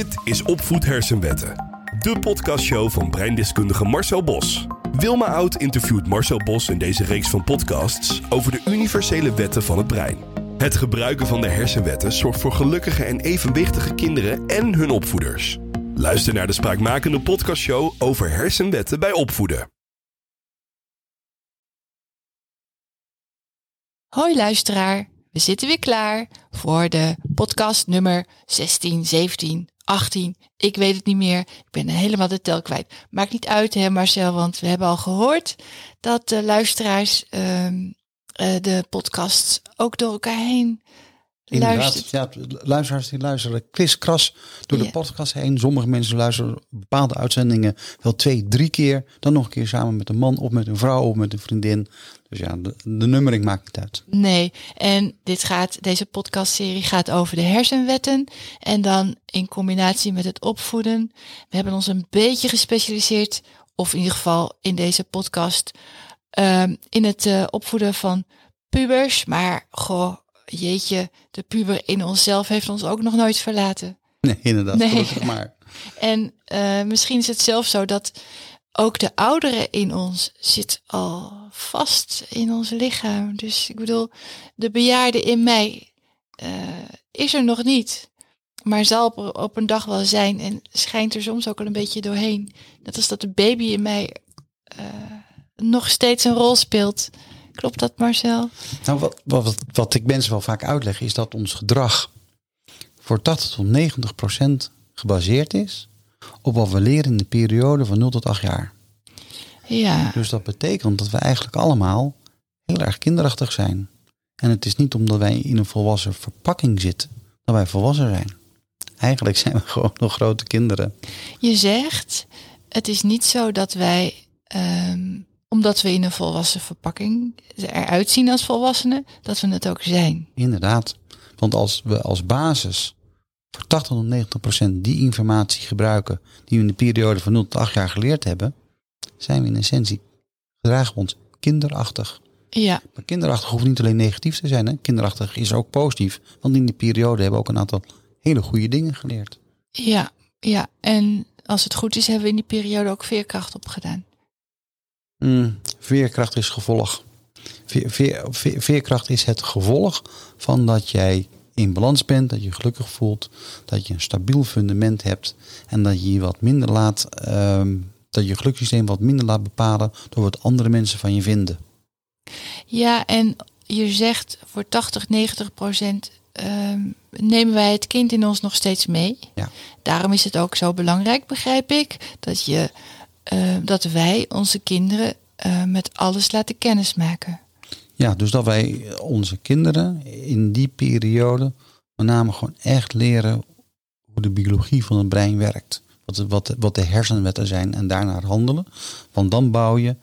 Dit is Opvoed Hersenwetten. De podcastshow van breindeskundige Marcel Bos. Wilma Oud interviewt Marcel Bos in deze reeks van podcasts over de universele wetten van het brein. Het gebruiken van de hersenwetten zorgt voor gelukkige en evenwichtige kinderen en hun opvoeders. Luister naar de spraakmakende podcastshow over hersenwetten bij opvoeden. Hoi luisteraar, we zitten weer klaar voor de podcast nummer 16, 17, 18. Ik weet het niet meer. Ik ben helemaal de tel kwijt. Maakt niet uit hè Marcel, want we hebben al gehoord dat de luisteraars ehm, eh, de podcast ook door elkaar heen Inderdaad, ja, luisteraars die luisteren kriskras door Ja. de podcast heen. Sommige mensen luisteren bepaalde uitzendingen wel twee, drie keer. Dan nog een keer samen met een man of met een vrouw of met een vriendin. Dus ja, de, de nummering maakt niet uit. Nee, en dit gaat, deze podcastserie gaat over de hersenwetten. En dan in combinatie met het opvoeden. We hebben ons een beetje gespecialiseerd, of in ieder geval in deze podcast, ehm, in het eh, opvoeden van pubers. Maar goh, jeetje, de puber in onszelf heeft ons ook nog nooit verlaten. Nee, inderdaad. Nee. maar. En eh, misschien is het zelfs zo dat ook de oudere in ons zit al vast in ons lichaam. Dus ik bedoel, de bejaarde in mij eh, is er nog niet. Maar zal op, op een dag wel zijn en schijnt er soms ook al een beetje doorheen. Net als dat de baby in mij eh, nog steeds een rol speelt. Klopt dat Marcel? Nou, wat, wat, wat, ik mensen wel vaak uitleg is dat ons gedrag voor 80 tot 90 procent gebaseerd is op wat we leren in de periode van 0 tot 8 jaar. Ja, Dus dat betekent dat we eigenlijk allemaal heel erg kinderachtig zijn. En het is niet omdat wij in een volwassen verpakking zitten dat wij volwassen zijn. Eigenlijk zijn we gewoon nog grote kinderen. je zegt, het is niet zo dat wij, ehm, omdat we in een volwassen verpakking eruit zien als volwassenen, dat we het ook zijn. Inderdaad. Want als we als basis voor 80 tot 90 procent die informatie gebruiken die we in de periode van 0 tot 8 jaar geleerd hebben, zijn we in essentie, gedragen we ons kinderachtig. Ja, Maar kinderachtig hoeft niet alleen negatief te zijn. Hè? Kinderachtig is ook positief. Want in die periode hebben we ook een aantal hele goede dingen geleerd. ja, ja. En als het goed is, hebben we in die periode ook veerkracht opgedaan. Mm, veerkracht is gevolg. Veer, veer- veer- veerkracht is het gevolg van dat jij in balans bent, dat je gelukkig voelt, dat je een stabiel fundament hebt en dat je je wat minder laat, ehm, dat je gelukssysteem wat minder laat bepalen door wat andere mensen van je vinden. Ja, en je zegt voor 80, 90 procent ehm, nemen wij het kind in ons nog steeds mee. Ja. Daarom is het ook zo belangrijk, begrijp ik, dat, je, eh, dat wij onze kinderen eh, met alles laten kennismaken. Ja, dus dat wij onze kinderen in die periode met name gewoon echt leren hoe de biologie van het brein werkt. Wat, de- wat, wat de hersenwetten zijn en daarnaar handelen. Want dan bouw je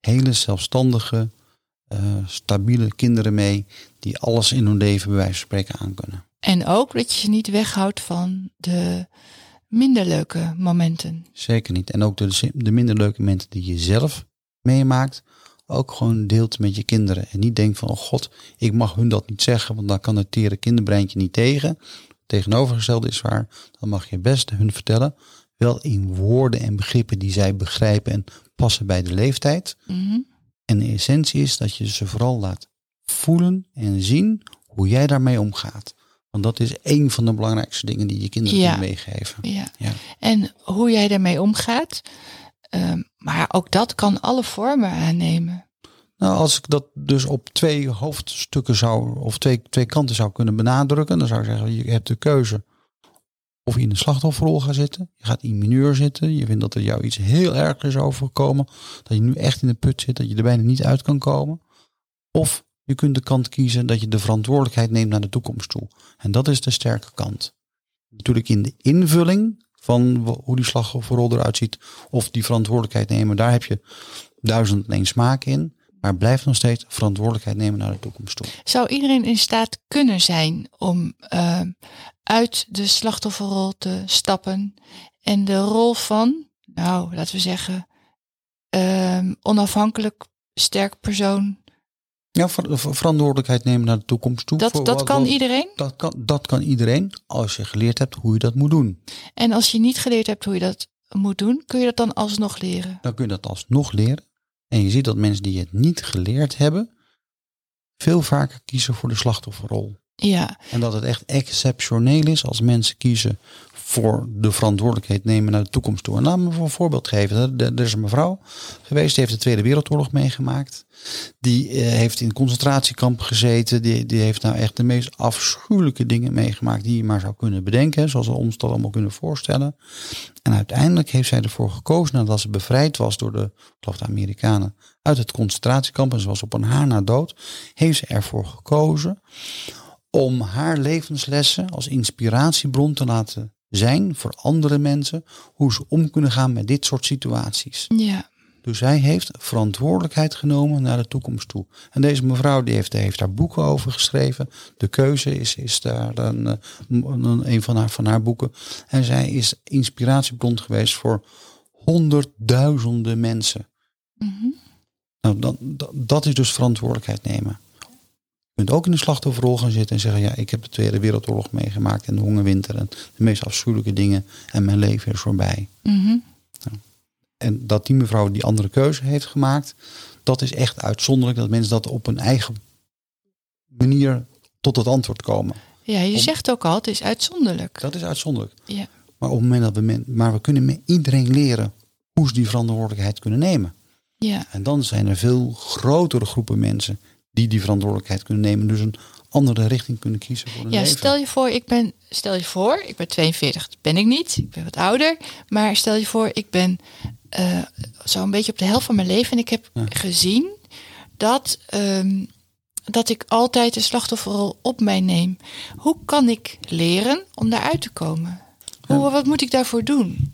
hele zelfstandige, eh, stabiele kinderen mee die alles in hun leven bij wijze van spreken aankunnen. En ook dat je ze niet weghoudt van de minder leuke momenten. Zeker niet. En ook de, de minder leuke momenten die je zelf meemaakt, ook gewoon deelt met je kinderen. En niet denkt van, oh god, ik mag hun dat niet zeggen, want dan kan het tere kinderbreintje niet tegen. Tegenovergestelde is waar, dan mag je best hun vertellen, wel in woorden en begrippen die zij begrijpen en passen bij de leeftijd. Mhm. En de essentie is dat je ze vooral laat voelen en zien hoe jij daarmee omgaat. Want dat is één van de belangrijkste dingen die je kinderen Ja. kunnen meegeven. Ja. Ja. En hoe jij daarmee omgaat. ehm, maar ook dat kan alle vormen aannemen. Nou, als ik dat dus op twee hoofdstukken zou, of twee, twee kanten zou kunnen benadrukken, dan zou ik zeggen, je hebt de keuze of je in de slachtofferrol gaat zitten. Je gaat in mineur zitten. Je vindt dat er jou iets heel erg is overgekomen. Dat je nu echt in de put zit, dat je er bijna niet uit kan komen. Of je kunt de kant kiezen dat je de verantwoordelijkheid neemt naar de toekomst toe. En dat is de sterke kant. Natuurlijk in de invulling van hoe die slachtofferrol eruit ziet. Of die verantwoordelijkheid nemen, daar heb je duizend en smaak in. Maar blijf nog steeds verantwoordelijkheid nemen naar de toekomst toe. Zou iedereen in staat kunnen zijn om ehm, uit de slachtofferrol te stappen en de rol van, nou, laten we zeggen, ehm, onafhankelijk sterk persoon Ja, ver- ver- verantwoordelijkheid nemen naar de toekomst toe. Dat, Voor dat wat- kan wat- iedereen. Dat kan, dat kan iedereen als je geleerd hebt hoe je dat moet doen. En als je niet geleerd hebt hoe je dat moet doen, kun je dat dan alsnog leren. Dan kun je dat alsnog leren. En je ziet dat mensen die het niet geleerd hebben, veel vaker kiezen voor de slachtofferrol. Ja, En dat het echt exceptioneel is als mensen kiezen voor de verantwoordelijkheid nemen naar de toekomst toe. En laat me een voorbeeld geven. Er- is een mevrouw geweest, die heeft de Tweede Wereldoorlog meegemaakt. Die eh, heeft in concentratiekamp gezeten. Die, die heeft nou echt de meest afschuwelijke dingen meegemaakt die je maar zou kunnen bedenken. Zoals we ons dat allemaal kunnen voorstellen. En uiteindelijk heeft zij ervoor gekozen nadat ze bevrijd was door de, de Amerikanen, uit het concentratiekamp. En ze was op een haar na dood. Heeft ze ervoor gekozen om haar levenslessen als inspiratiebron te laten zijn voor andere mensen. Hoe ze om kunnen gaan met dit soort situaties. ja, Dus zij heeft verantwoordelijkheid genomen naar de toekomst toe. En deze mevrouw die heeft, heeft daar boeken over geschreven. De keuze is, is daar een, een, van, haar, van haar boeken. En zij is inspiratiebron geweest voor honderdduizenden mensen. mhm. Nou, dan, dat is dus verantwoordelijkheid nemen. Je kunt ook in de slachtofferrol gaan zitten en zeggen: Ja, ik heb de Tweede Wereldoorlog meegemaakt en de hongerwinter en de meest afschuwelijke dingen en mijn leven is voorbij. Mhm. En dat die mevrouw die andere keuze heeft gemaakt, dat is echt uitzonderlijk dat mensen dat op een eigen manier tot het antwoord komen. ja je Om- zegt ook al, het is uitzonderlijk. Dat is uitzonderlijk. Ja. Maar op het moment dat we men, maar we kunnen met iedereen leren hoe ze die verantwoordelijkheid kunnen nemen. Ja, En dan zijn er veel grotere groepen mensen die die verantwoordelijkheid kunnen nemen. Dus een andere richting kunnen kiezen voor hun ja leven. stel je voor, ik ben, stel je voor, ik ben 42, dat ben ik niet, ik ben wat ouder. Maar stel je voor, ik ben eh zo'n beetje op de helft van mijn leven en ik heb Ja. gezien dat, ehm, dat ik altijd de slachtofferrol op mij neem. Hoe kan ik leren om daaruit te komen? Hoe, wat moet ik daarvoor doen?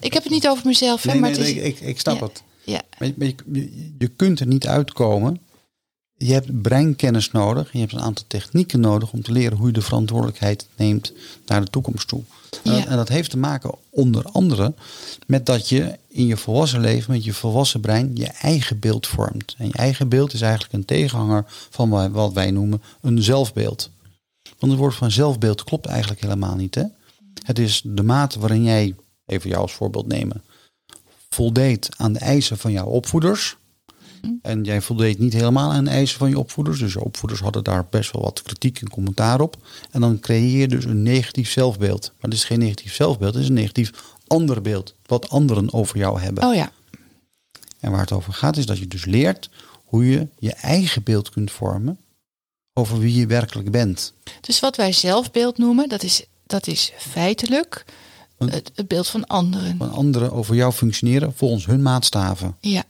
Ik heb het niet over mezelf, hè, maar nee, het is, nee, ik, ik snap het. ja, Maar je, maar je, je- je kunt er niet uitkomen. Je hebt breinkennis nodig. Je hebt een aantal technieken nodig om te leren hoe je de verantwoordelijkheid neemt naar de toekomst toe. En, dat, Ja. en dat heeft te maken onder andere met dat je in je volwassen leven, met je volwassen brein, je eigen beeld vormt. En je eigen beeld is eigenlijk een tegenhanger van wa- wat wij noemen een zelfbeeld. Want het woord van zelfbeeld klopt eigenlijk helemaal niet. Hè? Het is de mate waarin jij, even jou als voorbeeld nemen, voldeed aan de eisen van jouw opvoeders. En jij voldeed niet helemaal aan de eisen van je opvoeders. Dus je opvoeders hadden daar best wel wat kritiek en commentaar op. En dan creëer je dus een negatief zelfbeeld. Maar het is geen negatief zelfbeeld, het is een negatief ander beeld. Wat anderen over jou hebben. oh ja, En waar het over gaat is dat je dus leert hoe je je eigen beeld kunt vormen over wie je werkelijk bent. dus wat wij zelfbeeld noemen, dat is, dat is feitelijk het, het beeld van anderen. Van anderen over jou functioneren volgens hun maatstaven. Ja,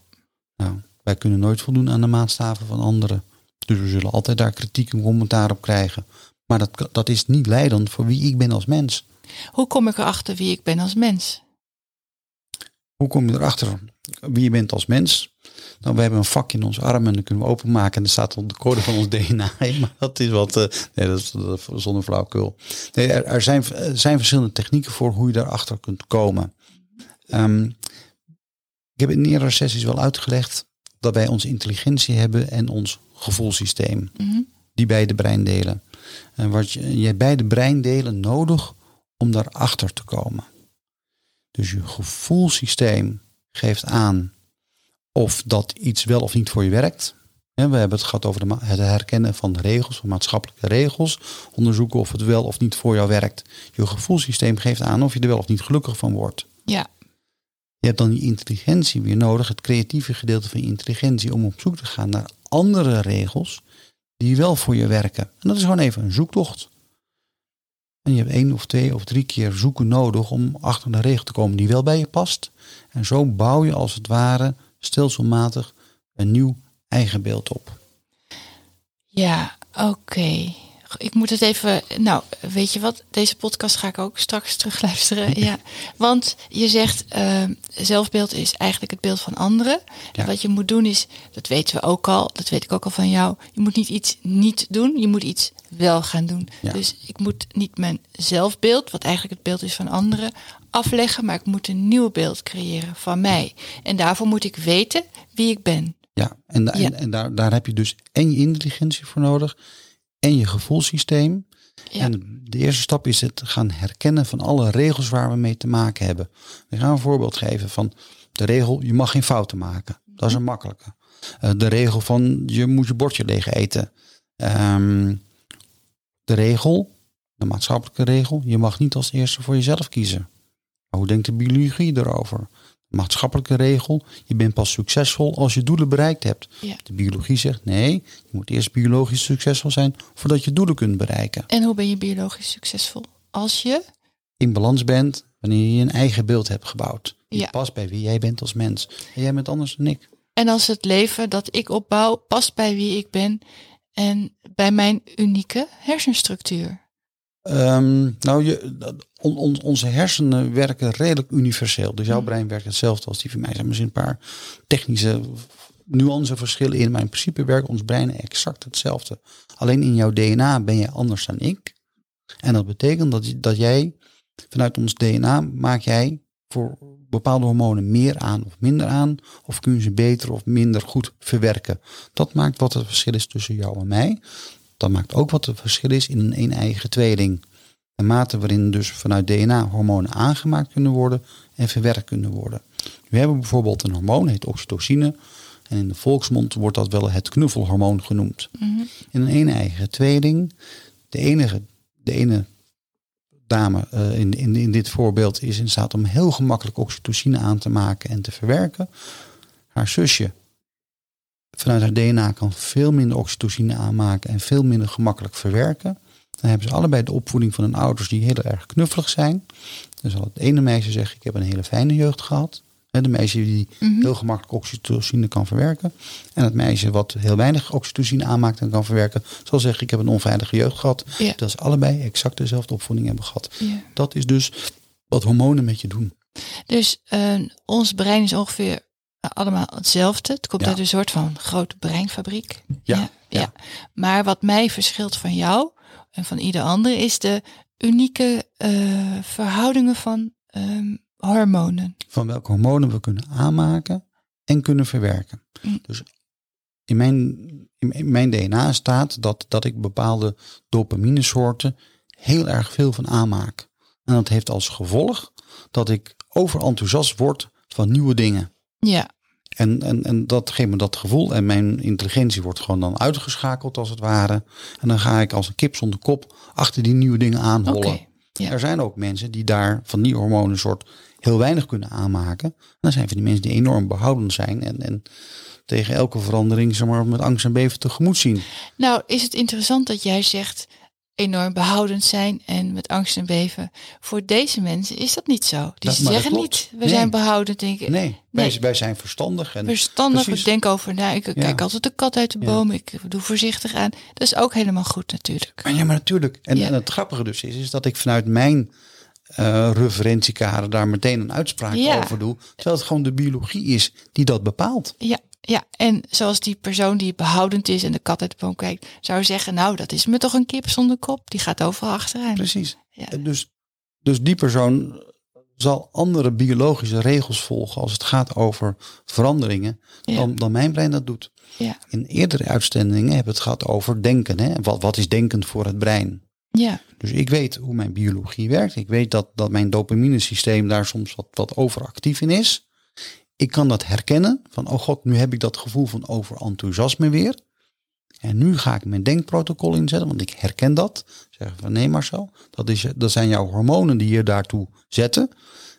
Nou, wij kunnen nooit voldoen aan de maatstaven van anderen. Dus we zullen altijd daar kritiek en commentaar op krijgen. Maar dat, dat is niet leidend voor wie ik ben als mens. hoe kom ik erachter wie ik ben als mens? Hoe kom je erachter wie je bent als mens? Nou, we hebben een vak in ons arm en dan kunnen we openmaken en er staat op de code van ons DNA in. Maar dat is wat, eh, nee, dat is, dat is zonder flauwkul. Nee, er, er zijn, er zijn verschillende technieken voor hoe je daarachter kunt komen. Ehm, ik heb in eerdere sessies wel uitgelegd dat wij onze intelligentie hebben en ons gevoelssysteem. Mhm. Die beide breindelen. En wat je, je hebt beide breindelen nodig om daarachter te komen. Dus je gevoelssysteem geeft aan of dat iets wel of niet voor je werkt. Hè, we hebben het gehad over de, het herkennen van regels, van maatschappelijke regels. Onderzoeken of het wel of niet voor jou werkt. Je gevoelssysteem geeft aan of je er wel of niet gelukkig van wordt. Ja, Je hebt dan die intelligentie weer nodig, het creatieve gedeelte van je intelligentie, om op zoek te gaan naar andere regels die wel voor je werken. En dat is gewoon even een zoektocht. En je hebt één of twee of drie keer zoeken nodig om achter een regel te komen die wel bij je past. En zo bouw je als het ware stelselmatig een nieuw eigen beeld op. ja, oké. Ik moet het even. Nou, weet je wat? Deze podcast ga ik ook straks terugluisteren. ja, want je zegt eh, zelfbeeld is eigenlijk het beeld van anderen. Ja. En wat je moet doen is, dat weten we ook al, dat weet ik ook al van jou. Je moet niet iets niet doen, je moet iets wel gaan doen. Ja. Dus ik moet niet mijn zelfbeeld, wat eigenlijk het beeld is van anderen, afleggen, maar ik moet een nieuw beeld creëren van mij. En daarvoor moet ik weten wie ik ben. Ja, en, Ja. en, en daar, daar heb je dus en je intelligentie voor nodig en je gevoelssysteem. Ja. En de eerste stap is het gaan herkennen van alle regels waar we mee te maken hebben. Ik ga een voorbeeld geven van de regel, je mag geen fouten maken. Dat is een makkelijke. Eh, de regel van je moet je bordje leeg eten. Ehm, de regel, de maatschappelijke regel, je mag niet als eerste voor jezelf kiezen. Maar hoe denkt de biologie erover? Maatschappelijke regel, je bent pas succesvol als je doelen bereikt hebt. Ja. De biologie zegt nee, je moet eerst biologisch succesvol zijn voordat je doelen kunt bereiken. En hoe ben je biologisch succesvol? Als je, In balans bent wanneer je een eigen beeld hebt gebouwd. Die Ja. past bij wie jij bent als mens. En jij bent anders dan ik. en als het leven dat ik opbouw past bij wie ik ben en bij mijn unieke hersenstructuur. Ehm, nou, je, on- on- onze hersenen werken redelijk universeel. Dus jouw Mm. brein werkt hetzelfde als die van mij. Er zijn misschien een paar technische nuanceverschillen in. Maar in principe werkt ons brein exact hetzelfde. Alleen in jouw DNA ben je anders dan ik. En dat betekent dat, dat jij vanuit ons DNA maak jij voor bepaalde hormonen meer aan of minder aan. Of kun je ze beter of minder goed verwerken. Dat maakt wat het verschil is tussen jou en mij. Dat maakt ook wat het verschil is in een een-eigen tweeling. De mate waarin dus vanuit DNA hormonen aangemaakt kunnen worden en verwerkt kunnen worden. We hebben bijvoorbeeld een hormoon, heet oxytocine. En in de volksmond wordt dat wel het knuffelhormoon genoemd. Mhm. In een een-eigen tweeling, de enige, de ene dame eh, in, in, in dit voorbeeld is in staat om heel gemakkelijk oxytocine aan te maken en te verwerken. Haar zusje vanuit haar DNA kan veel minder oxytocine aanmaken en veel minder gemakkelijk verwerken. Dan hebben ze allebei de opvoeding van hun ouders die heel erg knuffelig zijn. Dan zal het ene meisje zeggen, ik heb een hele fijne jeugd gehad. De meisje die Mhm. heel gemakkelijk oxytocine kan verwerken. En het meisje wat heel weinig oxytocine aanmaakt en kan verwerken, zal zeggen, ik heb een onveilige jeugd gehad. Ja. Dat ze allebei exact dezelfde opvoeding hebben gehad. Dat is dus wat hormonen met je doen. Dus eh, ons brein is ongeveer eh, allemaal hetzelfde. Het komt Ja. uit een soort van grote breinfabriek. Ja, ja. ja. Maar wat mij verschilt van jou en van ieder ander is de unieke eh, verhoudingen van ehm, hormonen. Van welke hormonen we kunnen aanmaken en kunnen verwerken. Mm. Dus in mijn, in in mijn DNA staat dat, dat ik bepaalde dopaminesoorten heel erg veel van aanmaak. En dat heeft als gevolg dat ik overenthousiast word van nieuwe dingen. Ja, En, en, en dat geeft me dat gevoel. En mijn intelligentie wordt gewoon dan uitgeschakeld als het ware. En dan ga ik als een kip zonder kop achter die nieuwe dingen aanhollen. Ja. Er zijn ook mensen die daar van die hormonensoort heel weinig kunnen aanmaken. En dan zijn van die mensen die enorm behoudend zijn. En, en tegen elke verandering zeg maar, met angst en beven tegemoet zien. Nou, is het interessant dat jij zegt enorm behoudend zijn en met angst en beven. Voor deze mensen is dat niet zo. Die Dat- zeggen niet, we Nee. zijn behoudend, denken Nee, wij, Nee. wij zijn verstandig. En verstandig, Precies. ik denk over na. Ik kijk altijd de kat uit de Ja. boom, ik doe voorzichtig aan. Dat is ook helemaal goed natuurlijk. Maar ja, maar natuurlijk. En, Ja. en het grappige dus is, is dat ik vanuit mijn eh, referentiekader daar meteen een uitspraak over doe. Terwijl het gewoon de biologie is die dat bepaalt. Ja, ja, en zoals die persoon die behoudend is en de kat uit de boom kijkt, zou zeggen, nou, dat is me toch een kip zonder kop. Die gaat overal achteraan. Precies. Ja. En Dus, dus die persoon zal andere biologische regels volgen als het gaat over veranderingen Ja. dan, dan mijn brein dat doet. Ja, In eerdere uitzendingen hebben we het gehad over denken. Hè? Wat, wat is denkend voor het brein? ja, Dus ik weet hoe mijn biologie werkt. Ik weet dat, dat mijn dopaminesysteem daar soms wat, wat overactief in is. Ik kan dat herkennen. Van, oh god, nu heb ik dat gevoel van overenthousiasme weer. En nu ga ik mijn denkprotocol inzetten, want ik herken dat. Zeggen van nee Marcel, dat, is, dat zijn jouw hormonen die je daartoe zetten.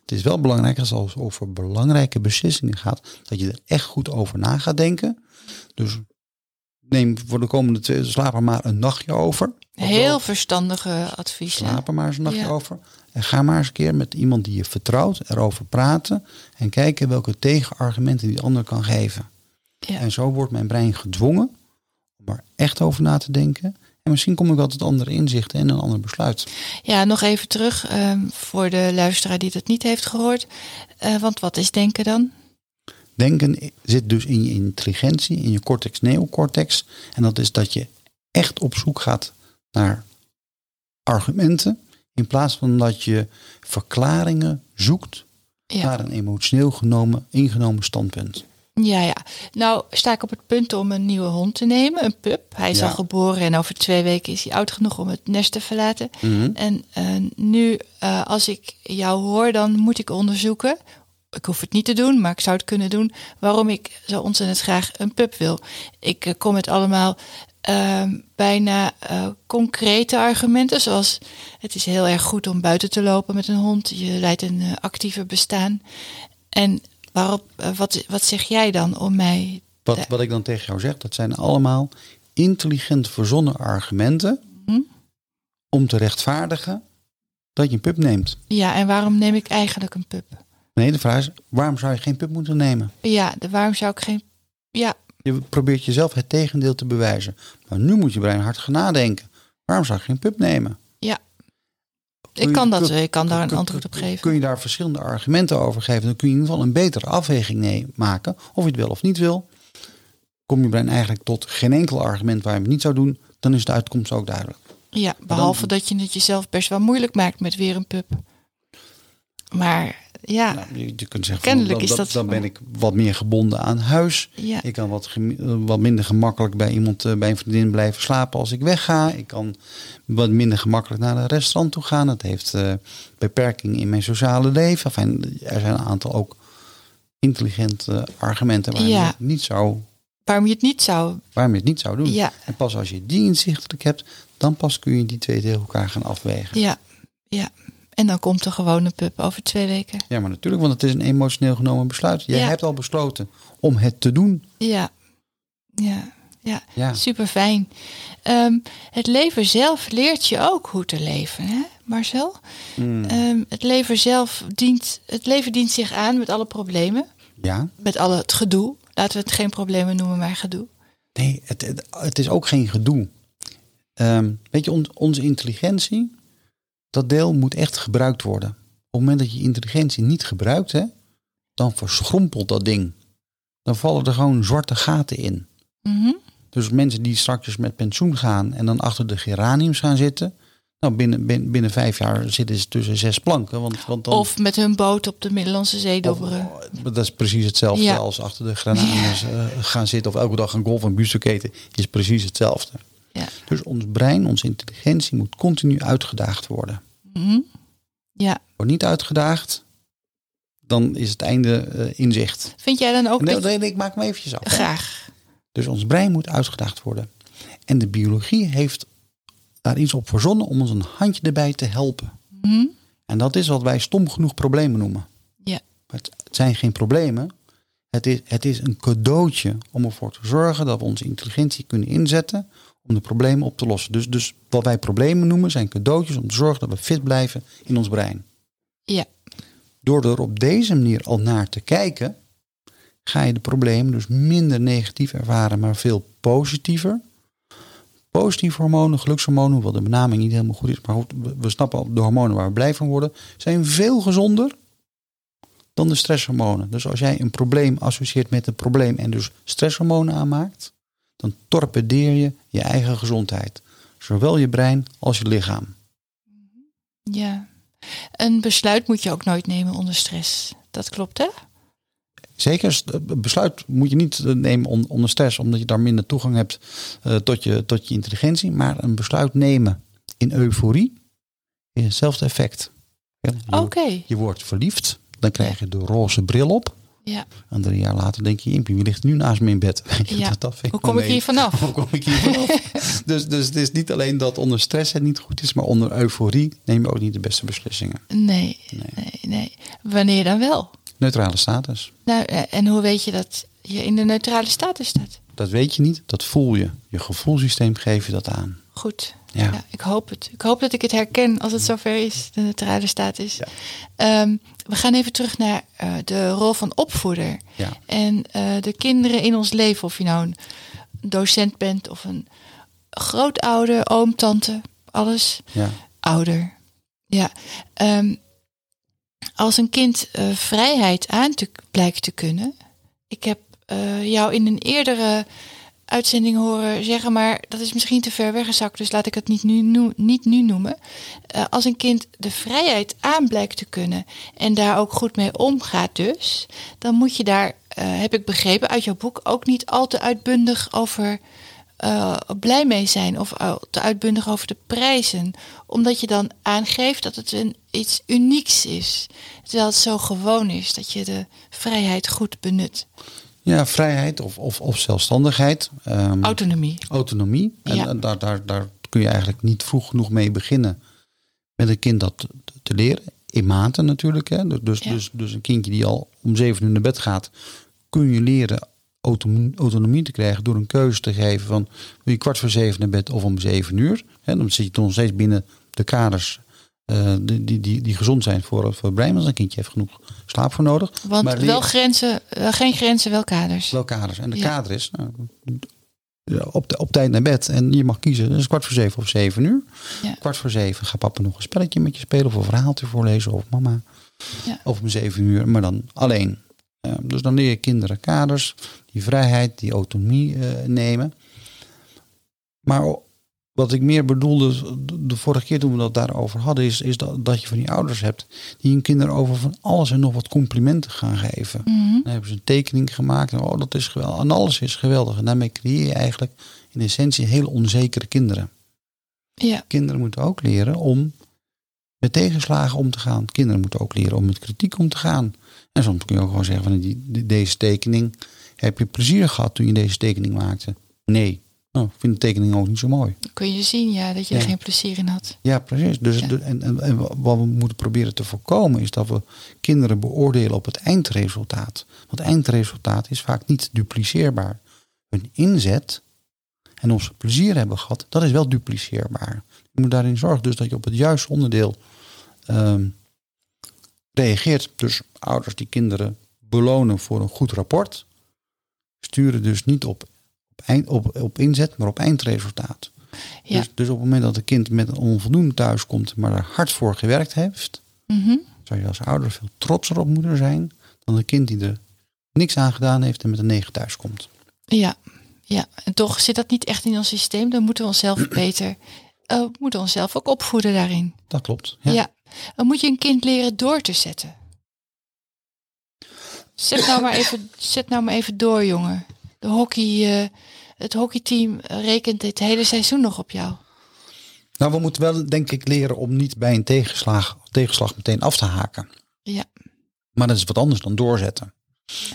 Het is wel belangrijk als het over belangrijke beslissingen gaat, dat je er echt goed over na gaat denken. Dus neem voor de komende twee, slaap er maar een nachtje over. Heel verstandige adviezen. Slaap er maar eens een nachtje Ja. over. En ga maar eens een keer met iemand die je vertrouwt erover praten. En kijken welke tegenargumenten die ander kan geven. Ja. En zo wordt mijn brein gedwongen om er echt over na te denken. En misschien kom ik wel tot andere inzichten en een ander besluit. Ja, nog even terug ehm, voor de luisteraar die dat niet heeft gehoord. Eh, want wat is denken dan? Denken zit dus in je intelligentie, in je cortex neocortex. En dat is dat je echt op zoek gaat naar argumenten. In plaats van dat je verklaringen zoekt Ja, naar een emotioneel genomen, ingenomen standpunt. Ja, ja. Nou sta ik op het punt om een nieuwe hond te nemen, een pup. Hij is Ja. al geboren en over twee weken is hij oud genoeg om het nest te verlaten. Mhm. En eh, nu, eh, als ik jou hoor, dan moet ik onderzoeken. Ik hoef het niet te doen, maar ik zou het kunnen doen. Waarom ik zo ontzettend graag een pup wil. Ik eh, kom met allemaal ehm, bijna eh, concrete argumenten. Zoals het is heel erg goed om buiten te lopen met een hond. Je leidt een eh, actiever bestaan. En waarop, eh, wat, wat zeg jij dan om mij? Wat, te- wat ik dan tegen jou zeg, dat zijn allemaal intelligent verzonnen argumenten Mhm. om te rechtvaardigen dat je een pup neemt. Ja, en waarom neem ik eigenlijk een pup? Nee, de vraag is, waarom zou je geen pup moeten nemen? Ja, de, waarom zou ik geen. Ja, Je probeert jezelf het tegendeel te bewijzen. Maar nu moet je brein hard gaan nadenken. Waarom zou je geen pup nemen? Kun ik kan, dat, kun- ik kan daar een antwoord op geven. Kun je daar verschillende argumenten over geven? Dan kun je in ieder geval een betere afweging maken. Of je het wel of niet wil. Kom je brein eigenlijk tot geen enkel argument waar je het niet zou doen. Dan is de uitkomst ook duidelijk. Ja, behalve dat je het jezelf best wel moeilijk maakt met weer een pup. Maar ja, Nou, je, je kunt zeggen, Kennelijk van, is dan, dat- dan ben ik wat meer gebonden aan huis. ja, Ik kan wat, eh, wat minder gemakkelijk bij iemand, eh, bij een vriendin blijven slapen als ik wegga. Ik kan wat minder gemakkelijk naar een restaurant toe gaan. Het heeft eh beperkingen in mijn sociale leven. Enfin, er zijn een aantal ook intelligente argumenten waarom, Ja. je het niet zou, waarom je het niet zou. waarom je het niet zou doen. Ja, En pas als je die inzichtelijk hebt, dan pas kun je die twee tegen elkaar gaan afwegen. ja, ja. En dan komt er gewoon een pup over twee weken. Ja, maar natuurlijk, want het is een emotioneel genomen besluit. Jij Ja. hebt al besloten om het te doen. Ja, ja, ja. Ja. Super fijn. het leven zelf leert je ook hoe te leven, hè, Marcel? Mm. Ehm, het leven zelf dient, het leven dient zich aan met alle problemen, ja. met alle het gedoe. Laten we het geen problemen noemen, maar gedoe. Nee, het, het, het is ook geen gedoe. Ehm, weet je, on- onze intelligentie, dat deel moet echt gebruikt worden. Op het moment dat je intelligentie niet gebruikt, hè, dan verschrompelt dat ding. Dan vallen er gewoon zwarte gaten in. Mhm. Dus mensen die straks met pensioen gaan en dan achter de geraniums gaan zitten. Nou, binnen, binnen, binnen vijf jaar zitten ze tussen zes planken. Want, want dan, Of met hun boot op de Middellandse Zee dobberen. Of- dat is precies hetzelfde Ja. als achter de granaten eh, gaan zitten. Of elke dag een golf en biefstuk eten. Is precies hetzelfde. Ja. Dus ons brein, onze intelligentie moet continu uitgedaagd worden. Mhm. Ja. Wordt niet uitgedaagd, dan is het einde eh, in zicht. Vind jij dan ook Nee, dat ik maak hem eventjes af. hè. graag? Dus ons brein moet uitgedaagd worden. En de biologie heeft daar iets op verzonnen om ons een handje erbij te helpen. Mhm. En dat is wat wij stom genoeg problemen noemen. Ja. Maar het, het zijn geen problemen. Het is, het is een cadeautje om ervoor te zorgen dat we onze intelligentie kunnen inzetten om de problemen op te lossen. Dus, dus wat wij problemen noemen zijn cadeautjes om te zorgen dat we fit blijven in ons brein. Ja. Door er op deze manier al naar te kijken, ga je de problemen dus minder negatief ervaren, maar veel positiever. Positieve hormonen, gelukshormonen, hoewel de benaming niet helemaal goed is, maar we snappen al, de hormonen waar we blij van worden, zijn veel gezonder dan de stresshormonen. Dus als jij een probleem associeert met een probleem en dus stresshormonen aanmaakt, dan torpedeer je je eigen gezondheid. Zowel je brein als je lichaam. Ja. Een besluit moet je ook nooit nemen onder stress. Dat klopt, hè? Zeker, st- besluit moet je niet eh, nemen on- onder stress, omdat je daar minder toegang hebt eh, tot, je, tot je intelligentie. Maar een besluit nemen in euforie is hetzelfde effect. Ja, Oké. je wordt verliefd, dan krijg je de roze bril op. Ja. En drie jaar later denk je, Impie, wie ligt nu naast me in bed? Ja. dat- Hoe kom ik hier vanaf? Hoe kom ik hier vanaf? dus, dus het is niet alleen dat onder stress het niet goed is, maar onder euforie neem je ook niet de beste beslissingen. Nee, nee, nee. Wanneer dan wel? Neutrale status. Nou, eh, en hoe weet je dat je in de neutrale status staat? Dat weet je niet, dat voel je. Je gevoelsysteem geeft je dat aan. Goed. Ja. Ja. ik hoop het. Ik hoop dat ik het herken als het zover is, de neutrale status. Ja. Ehm, we gaan even terug naar eh, de rol van opvoeder. Ja. En eh, de kinderen in ons leven, of je nou een docent bent of een grootouder, oom, tante, alles. Ja. Ouder. Ja. Ehm, als een kind eh, vrijheid aan te, blijkt te kunnen. Ik heb jou in een eerdere uitzending horen zeggen, maar dat is misschien te ver weggezakt, dus laat ik het niet nu, niet nu noemen. Eh, als een kind de vrijheid aan blijkt te kunnen en daar ook goed mee omgaat dus, dan moet je daar, eh, heb ik begrepen uit jouw boek, ook niet al te uitbundig over eh, blij mee zijn of te uitbundig over de prijzen. Omdat je dan aangeeft dat het een, iets unieks is. Terwijl het zo gewoon is dat je de vrijheid goed benut. Ja, vrijheid of, of, of zelfstandigheid. ehm, Autonomie. autonomie. En Ja. daar, daar, daar kun je eigenlijk niet vroeg genoeg mee beginnen. Met een kind dat te, leren. In maten natuurlijk. Hè. Dus, dus, Ja. dus, dus een kindje die al om zeven uur naar bed gaat. Kun je leren autonomie, autonomie te krijgen door een keuze te geven van wil je kwart voor zeven naar bed of om zeven uur. Hè, dan zit je nog steeds binnen de kaders eh, die, die, die, die gezond zijn voor, voor het brein. Want een kindje heeft genoeg slaap voor nodig. Want Maar wel grenzen, wel geen grenzen, wel kaders. wel kaders. En de Ja. kader is nou, op, de, op tijd naar bed. En je mag kiezen. Dus kwart voor zeven of zeven uur. Ja. Kwart voor zeven gaat papa nog een spelletje met je spelen. Of een verhaaltje voorlezen. Of mama. Ja. Of om zeven uur. Maar dan alleen. Eh, dus dan leer je kinderen kaders. Die vrijheid, die autonomie eh, nemen. Maar wat ik meer bedoelde de- vorige keer toen we dat daarover hadden. Is, is dat, dat je van die ouders hebt. Die hun kinderen over van alles en nog wat complimenten gaan geven. Mhm. Dan hebben ze een tekening gemaakt. En, oh, dat is geweldig. En alles is geweldig. En daarmee creëer je eigenlijk in essentie hele onzekere kinderen. Ja, Kinderen moeten ook leren om met tegenslagen om te gaan. Kinderen moeten ook leren om met kritiek om te gaan. En soms kun je ook gewoon zeggen van die- deze tekening. Heb je plezier gehad toen je deze tekening maakte? Nee. Nou, ik vind de tekening ook niet zo mooi. dan kun je zien ja, dat je er geen plezier in had. Ja, precies. Dus, Ja. de- en, en, en wat we moeten proberen te voorkomen is dat we kinderen beoordelen op het eindresultaat. Want het eindresultaat is vaak niet dupliceerbaar. Hun inzet en of ze plezier hebben gehad, dat is wel dupliceerbaar. Je moet daarin zorgen dus dat je op het juiste onderdeel ehm, reageert. Dus ouders die kinderen belonen voor een goed rapport, sturen dus niet op, eind, op, op inzet, maar op eindresultaat. Ja. Dus, dus op het moment dat een kind met een onvoldoende thuis komt, maar er hard voor gewerkt heeft, Mhm. zou je als ouder veel trotser op moeten zijn dan een kind die er niks aan gedaan heeft en met een negen thuis komt. Ja, ja, en toch zit dat niet echt in ons systeem. Dan moeten we onszelf beter, we moeten onszelf ook opvoeden daarin. Dat klopt. Ja. Ja. Dan moet je een kind leren door te zetten. Zet nou maar even, zet nou maar even door, jongen. De hockey, eh, het hockeyteam rekent dit hele seizoen nog op jou. Nou, we moeten wel denk ik leren om niet bij een tegenslag, tegenslag meteen af te haken. Ja, Maar dat is wat anders dan doorzetten.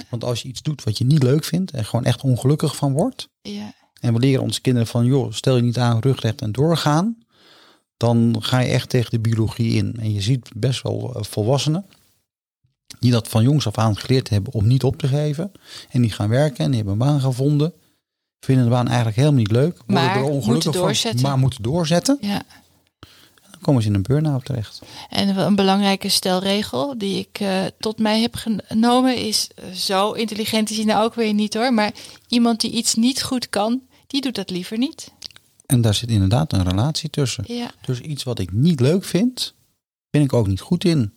Want als je iets doet wat je niet leuk vindt en gewoon echt ongelukkig van wordt. ja, En we leren onze kinderen van, joh, stel je niet aan, rugrecht en doorgaan. Dan ga je echt tegen de biologie in. En je ziet best wel eh, volwassenen die dat van jongs af aan geleerd hebben om niet op te geven. En die gaan werken en die hebben een baan gevonden. Vinden de baan eigenlijk helemaal niet leuk. Maar er ongelukkig moeten van, doorzetten. maar moeten doorzetten. ja. Dan komen ze in een burn-out terecht. En een belangrijke stelregel die ik eh, tot mij heb genomen is, eh, zo intelligent is hij nou ook weer niet hoor, maar iemand die iets niet goed kan, die doet dat liever niet. En daar zit inderdaad een relatie tussen. Ja, Dus iets wat ik niet leuk vind, ben ik ook niet goed in.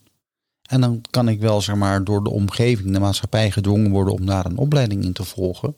En dan kan ik wel, zeg maar, door de omgeving, de maatschappij gedwongen worden om daar een opleiding in te volgen.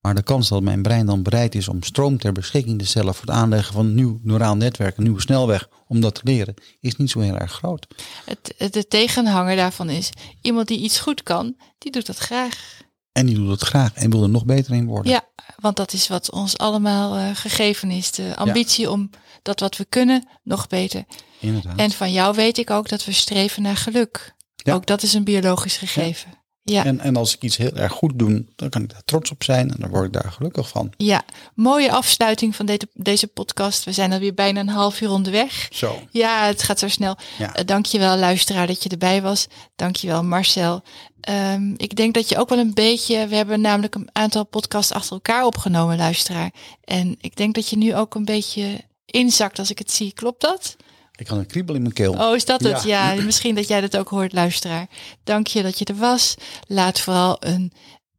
Maar de kans dat mijn brein dan bereid is om stroom ter beschikking te stellen voor het aanleggen van een nieuw neuraal netwerk, een nieuwe snelweg, om dat te leren, is niet zo heel erg groot. het, de tegenhanger daarvan is, iemand die iets goed kan, die doet dat graag. En die doet het graag en wil er nog beter in worden. Ja, want dat is wat ons allemaal eh, gegeven is. De ambitie om dat wat we kunnen nog beter. Inderdaad. En van jou weet ik ook dat we streven naar geluk. Ja. Ook dat is een biologisch gegeven. Ja. En, en als ik iets heel erg goed doe, dan kan ik daar trots op zijn en dan word ik daar gelukkig van. Ja, mooie afsluiting van deze, deze podcast. We zijn alweer bijna een half uur onderweg. Zo. Ja, het gaat zo snel. Ja. Uh, dankjewel luisteraar dat je erbij was. Dankjewel Marcel. Um, ik denk dat je ook wel een beetje... We hebben namelijk een aantal podcasts achter elkaar opgenomen, luisteraar. En ik denk dat je nu ook een beetje inzakt als ik het zie. Klopt dat? Ik had een kriebel in mijn keel. Oh, is dat het? Ja. Ja, misschien dat jij dat ook hoort, luisteraar. Dank je dat je er was. Laat vooral een,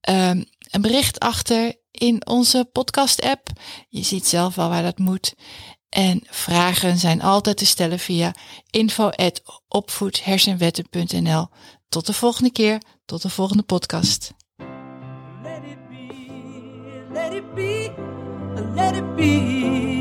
um, een bericht achter in onze podcast-app. Je ziet zelf al waar dat moet. En vragen zijn altijd te stellen via info.opvoedhersenwetten.nl. Tot de volgende keer, tot de volgende podcast. Let it be, let it be, let it be,